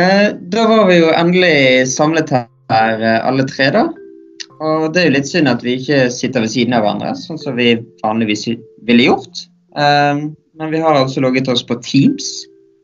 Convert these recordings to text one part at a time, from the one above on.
Eh, da var vi jo endelig samlet her eh, alle tre, da. Og det er jo litt synd at vi ikke sitter ved siden av hverandre, sånn som vi vanligvis ville gjort. Eh, men vi har altså logget oss på Teams,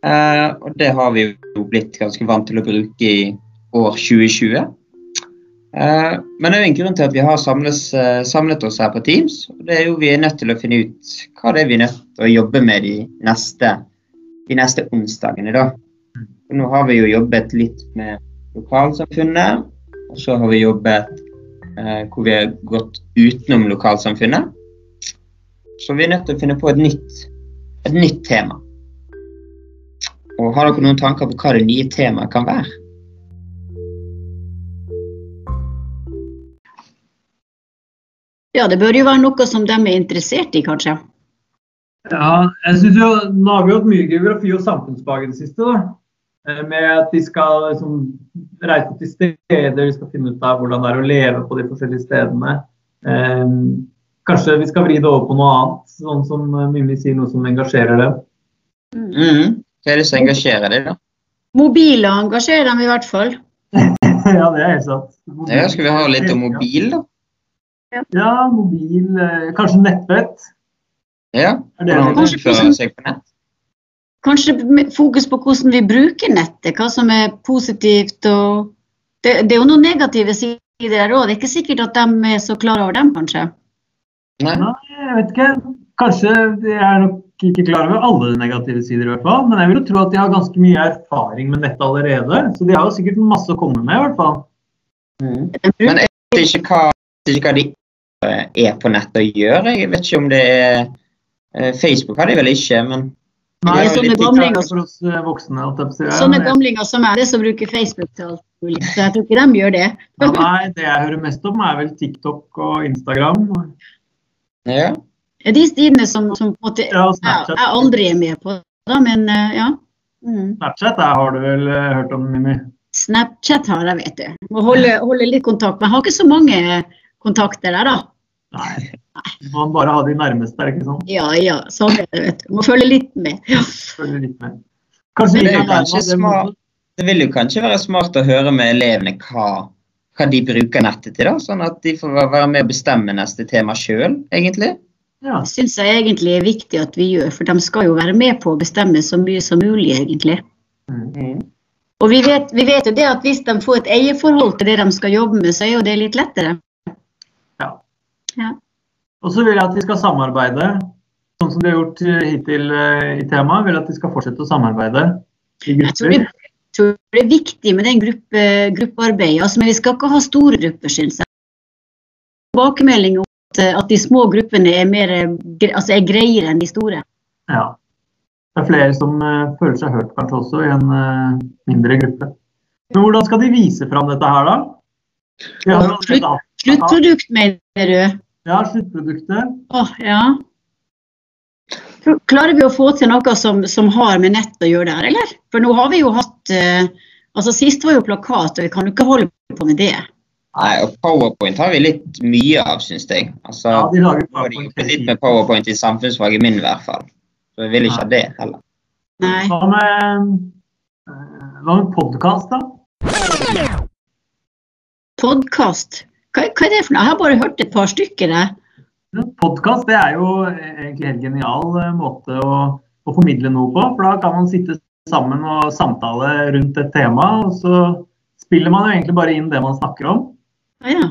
og det har vi jo blitt ganske vant til å bruke i år 2020. Eh, men det er jo en grunn til at vi har samles, samlet oss her på Teams. og Det er jo vi er nødt til å finne ut hva det er vi er nødt til å jobbe med de neste, de neste onsdagene. da. Nå har vi jo jobbet litt med lokalsamfunnet, og så har vi jobbet eh, hvor vi har gått utenom lokalsamfunnet. Så vi er nødt til å finne på et nytt, et nytt tema. Og Har dere noen tanker på hva det nye temaet kan være? Ja, det bør jo være noe som de er interessert i, kanskje. Ja, jeg synes jo, Nå har vi hatt mye geografi og samfunnsfag i det siste. da. Eh, Med at de skal liksom, reise til steder, de skal finne ut av hvordan det er å leve på de forskjellige stedene. Eh, kanskje vi skal vri det over på noe annet, sånn som eh, Mimmi sier, noe som engasjerer dem. Mm. Hva er det som engasjerer dem, da? Mobiler engasjerer dem i hvert fall. ja, det er helt sant. Ja, skal vi ha litt om mobil, da? Ja, mobil. eh, Kanskje nettbrett. Ja, det Hvordan Kanskje- oppfører seg på nett? Kanskje fokus på hvordan vi bruker nettet, hva som er positivt. og Det, det er jo noen negative sider der òg. Det er ikke sikkert at de er så klar over dem, kanskje. Nei? Jeg vet ikke. Kanskje de er nok ikke klar over alle negative sider, i hvert fall. Men jeg vil jo tro at de har ganske mye erfaring med nettet allerede. Så de har jo sikkert masse å komme med, i hvert fall. Mm. Men jeg vet ikke hva, ikke hva de eh, er på nettet å gjøre. Jeg vet ikke om det er eh, Facebook har de vel ikke, men Nei, Det sånne er gamlinger- eh, voksne. sånne gamlinger som er det, som bruker Facebook til alt mulig. Så jeg tror ikke de gjør det. Ja, Nei, det jeg hører mest om, er vel TikTok og Instagram. ja. Det de sidene som, som på måte Ja, jeg, Snapchat. jeg aldri er med på, da, men eh, ja. Mm. Snapchat der har du vel eh, hørt om, Mimmi? Snapchat har jeg, vet du. Må holde, holde litt kontakt. Men jeg har ikke så mange kontakter der, da. Nei. Man bare ha de nærmeste, er det ikke sånn? Ja ja, sånn er det, vet du. Må følge litt med. Ja. Følger litt med. Kanskje det kanskje smart. Det vil jo kanskje være smart å høre med elevene hva, hva de bruker nettet til, da, sånn at de får være med å bestemme neste tema sjøl, egentlig. Ja. Det syns jeg egentlig er viktig at vi gjør, for de skal jo være med på å bestemme så mye som mulig, egentlig. Mm. Og vi vet, vi vet jo det at hvis de får et eierforhold til det de skal jobbe med, så er jo det litt lettere. Ja. Ja. Og så vil jeg at de skal samarbeide, sånn som de har gjort eh, hittil eh, i temaet. Vil jeg at de skal fortsette å samarbeide i Jeg tror det, grupper. jeg tror det er viktig med den gruppe, gruppearbeidet, altså, men vi skal ikke ha store grupper, syns jeg. Tilbakemelding om at, at de små gruppene er, mer, eh, altså er greiere enn de store. Ja. Det er flere som uh, føler seg hørt kanskje også i en uh, mindre gruppe. Men hvordan skal de vise fram dette her, da? Sluttprodukt, mener du? Ja, sluttproduktet. Oh, ja. Klarer vi å få til noe som, som har med nett å gjøre der, eller? For nå har vi jo hatt eh, Altså Sist var jo plakat, og vi kan jo ikke holde på med det. Nei, og Powerpoint har vi litt mye av, syns jeg. Altså, Ja, de lager har de jobbet litt med Powerpoint i samfunnsfag i min i hvert fall. Så jeg vil ikke ha det heller. Nei. Hva med, eh, hva med podkast, da? Podkast. Hva, hva er det for noe? Jeg har bare hørt et par stykker. Podkast det er jo egentlig en helt genial eh, måte å, å formidle noe på. For da kan man sitte sammen og samtale rundt et tema, og så spiller man jo egentlig bare inn det man snakker om. Ja.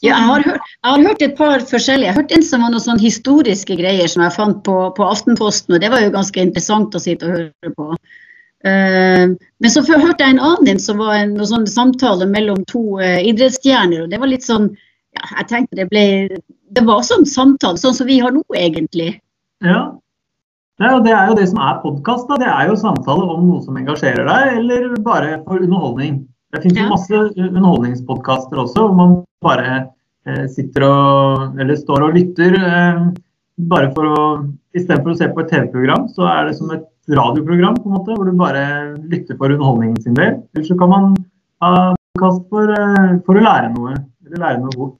Ja, jeg, har hørt, jeg har hørt et par forskjellige. Jeg har hørt en som var noen sånn historiske greier som jeg fant på, på Aftenposten, og det var jo ganske interessant å sitte og høre på. Eh, men så hørte jeg en annen en som var en sånn samtale mellom to eh, idrettsstjerner, og det var litt sånn ja, Jeg tenkte det ble Det var sånn samtale, sånn som vi har nå, egentlig. Ja. Det er, jo, det er jo det som er podkast. Det er jo samtale om noe som engasjerer deg, eller bare for underholdning. Det finnes Ja. jo masse underholdningspodkaster også, hvor man bare eh, sitter og Eller står og lytter. Eh, bare for å Istedenfor å se på et TV-program, så er det som et radioprogram, på en måte, hvor du bare lytter for underholdningen sin del. Eller så kan man ha podkast for, eh, for å lære noe. Eller lære noe bort.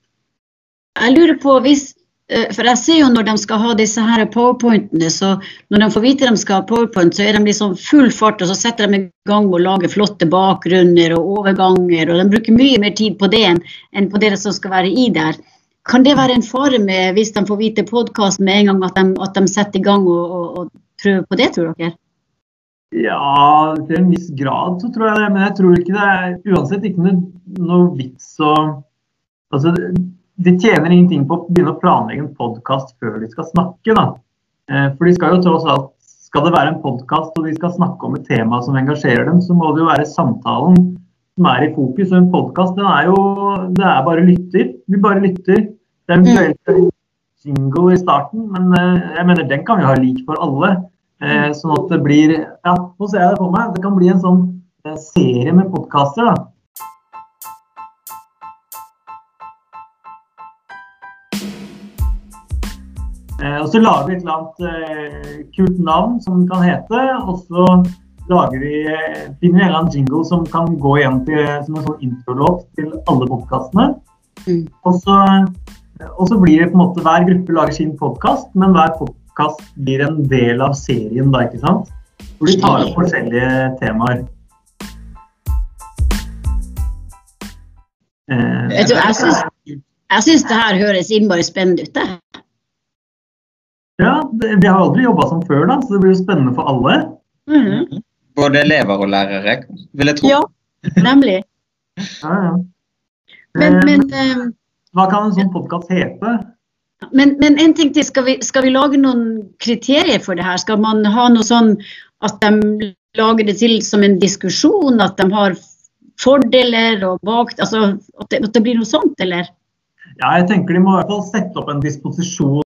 Jeg lurer på hvis, eh, For jeg ser jo når de skal ha disse her powerpointene, så når de får vite de skal ha powerpoint, så er de liksom full fart, og så setter de i gang med å lage flotte bakgrunner og overganger, og de bruker mye mer tid på det enn på det som skal være i der. Kan det være en fare med, hvis de får vite podkasten med en gang, at de, at de setter i gang og, og, og prøver på det, tror dere? Ja, til en viss grad så tror jeg det. Men jeg tror ikke det er uansett ikke noe, noe vits å Altså, de tjener ingenting på å begynne å planlegge en podkast før de skal snakke, da. Eh, For de skal jo tross alt Skal det være en podkast og de skal snakke om et tema som engasjerer dem, så må det jo være samtalen som er i fokus. Og en podkast, er jo Det er bare lytter. Vi bare lytter. Det er en jingle i starten, men eh, jeg mener den kan vi ha lik for alle. Eh, sånn at det blir Ja, nå ser jeg det for meg. Det kan bli en sånn eh, serie med podkaster, da. Og så lager vi et eller annet eh, kult navn som den kan hete. Og så lager vi, eh, finner en eller annen jingle som kan gå igjen til, som en sånn introlåt til alle podkastene. Mm. Og, så, og så blir det på en måte hver gruppe lager sin podkast, men hver podkast blir en del av serien, da, ikke sant? Hvor de tar opp forskjellige temaer. Eh, Vet du, jeg syns, jeg syns det her høres innmari spennende ut. det. ja, det, vi har aldri jobba som før, da, så det blir jo spennende for alle. Mhm. Både elever og lærere, vil jeg tro. Ja, nemlig. Ja, ja. Men, Eh, men, eh, Hva kan en sånn podkast hete? men, men en ting til, skal vi, skal vi lage noen kriterier for det her? Skal man ha noe sånn at de lager det til som en diskusjon, at de har fordeler og bak... Altså at det, at det blir noe sånt, eller? Ja, jeg tenker De må i hvert fall sette opp en disposisjon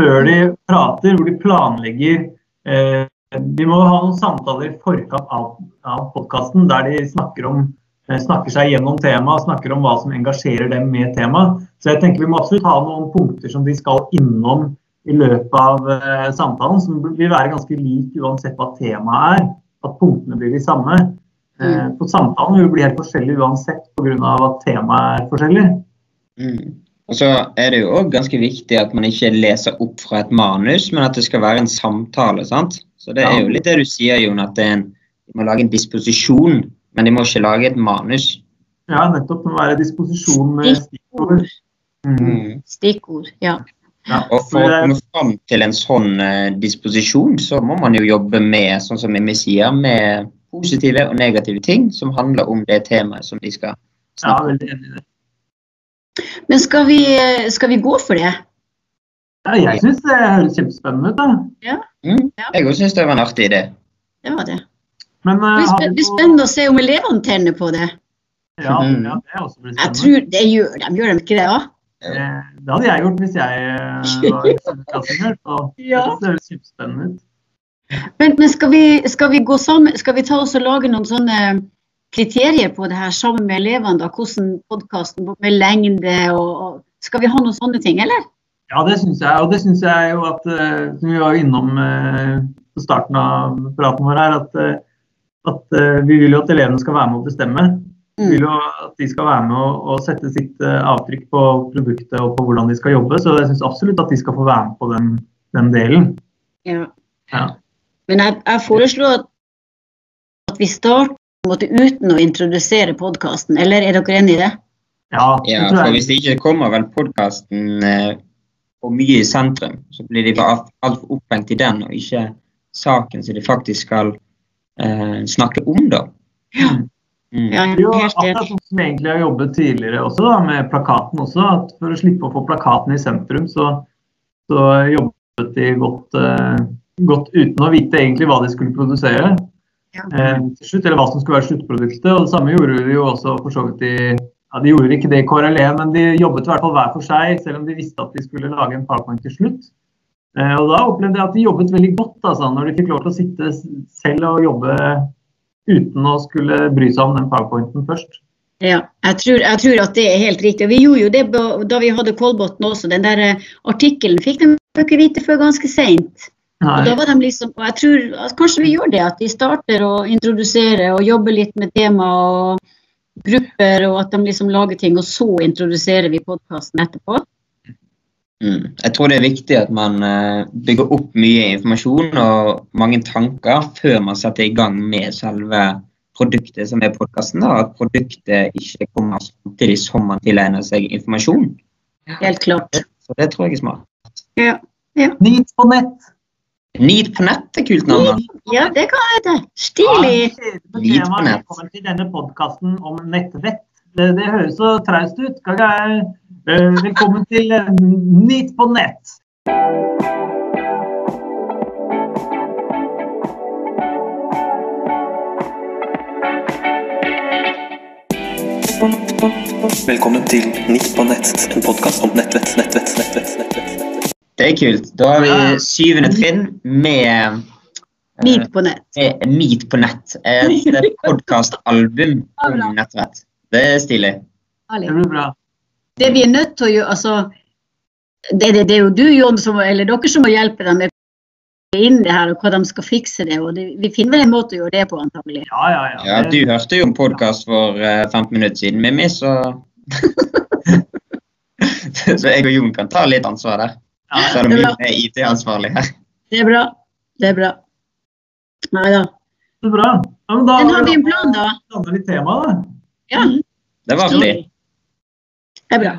før de prater, hvor de planlegger. Eh, de må ha noen samtaler i forkant av, av podkasten der de snakker, om, eh, snakker seg gjennom temaet, snakker om hva som engasjerer dem med temaet. Så jeg tenker Vi må absolutt ha noen punkter som de skal innom i løpet av uh, samtalen, som vil være ganske lik uansett hva temaet er. At punktene blir de samme. For samtalen vil bli helt forskjellig uansett pga. at temaet er forskjellig. Mm. Og så er det jo òg ganske viktig at man ikke leser opp fra et manus, men at det skal være en samtale. sant? Så det er jo litt det du sier, Jon, at en, de må lage en disposisjon, men de må ikke lage et manus. Ja, nettopp. Det må være disposisjon med stikkord. Mm. Mm. Stikkord. Ja. Ja, Og for å komme fram til en sånn eh, disposisjon, så må man jo jobbe med, sånn som vi sier, med positive og negative ting som handler om det temaet som de skal snakke om. det. Men skal vi, skal vi gå for det? Ja, jeg syns det høres kjempespennende ut. da. Mm. Jeg òg syns det var en artig idé. Det var det. Men Det eh, blir spennende å se om elevene tenner på det. Ja, Mm. ja, det er også blir Jeg spennende. tror det gjør de, gjør de ikke det? Ja? Eh, Det hadde jeg gjort hvis jeg eh, var i Så Ja. det høres kjempespennende ut. Men, men skal, vi, skal vi gå sammen, skal vi ta oss og lage noen sånne kriterier på det her sammen med elevene? da, Hvordan podkasten med lengde og, og Skal vi ha noen sånne ting, eller? Ja, det syns jeg. Og det syns jeg jo at eh, Som vi var innom eh, på starten av praten vår her, at, eh, at vi vil jo at elevene skal være med å bestemme. Vi vil jo at de skal være med å, og sette sitt avtrykk på produktet og på hvordan de skal jobbe. Så jeg syns absolutt at de skal få være med på den, den delen. Ja. Ja. Men jeg, jeg foreslår at, at vi starter på en måte uten å introdusere podkasten, eller er dere enig i det? Ja, Ja, for hvis det ikke kommer vel podkasten for mye i sentrum, så blir de bare altfor opphengt i den, og ikke saken som de faktisk skal eh, snakke om, da. Ja. Mm. Ja, Det er jo akkurat sånn som vi egentlig har jobbet tidligere også, da, med plakaten også. at For å slippe å få plakaten i sentrum, så, så jobbet de godt, eh, godt uten å vite egentlig hva de skulle produsere. Ja. Eh, til slutt, eller hva som skulle være sluttproduktet. og Det samme gjorde de jo også for så vidt i ja, De gjorde ikke det KRLE, men de jobbet i hvert fall hver for seg, selv om de visste at de skulle lage en powerpoint til slutt. Eh, og Da opplevde jeg at de jobbet veldig godt altså, når de fikk lov til å sitte selv og jobbe uten å skulle bry seg om den powerpointen først. Ja, jeg tror, jeg tror at det er helt riktig. Vi gjorde jo det da vi hadde Kolbotn også. Den der eh, artikkelen fikk de ikke vite før ganske seint. Og da var de liksom, og jeg tror at kanskje vi gjør det, at de starter å introdusere og jobbe litt med tema og grupper, og at de liksom lager ting, og så introduserer vi podkasten etterpå. Mm. Jeg tror det er viktig at man eh, bygger opp mye informasjon og mange tanker før man setter i gang med selve produktet som er podkasten. At produktet ikke kommer samtidig som man tilegner seg informasjon. Helt klart. Så det tror jeg er smart. Ja, Nit på nett. Need på nett er kult navn. ja det kan jeg det. Stilig. Ja, på nett. Velkommen til denne podkasten om nettvett. Det, det høres så traust ut. Jeg, eh, velkommen til eh, Nit på nett. Velkommen til Nytt på nett, en podkast om nettvett, nettvett, nettvett, nettvett. nettvett. Det er kult. Da har vi syvende trinn med eh, Meet på nett. med Meet på nett. Et podkastalbum om nettvett. Det er stilig. Det blir bra. Det vi er nødt til å gjøre altså, det, det, det er jo du, Jon, som, eller dere som må hjelpe dem med inn det her, og hva de skal fikse det. og det, Vi finner vel en måte å gjøre det på, antagelig. Ja, ja, ja. Ja, Du hørte jo en podkast for uh, 15 minutter siden, Mimmi, så Så jeg og Jon kan ta litt ansvar der. Ja, Selv om Det vi er er IT-ansvarlig her. Det er bra. Det er bra. Nei da. det er bra. Ja, men da Men har vi en plan, da? landa litt tema, da. Ja. Det var artig. Det er bra.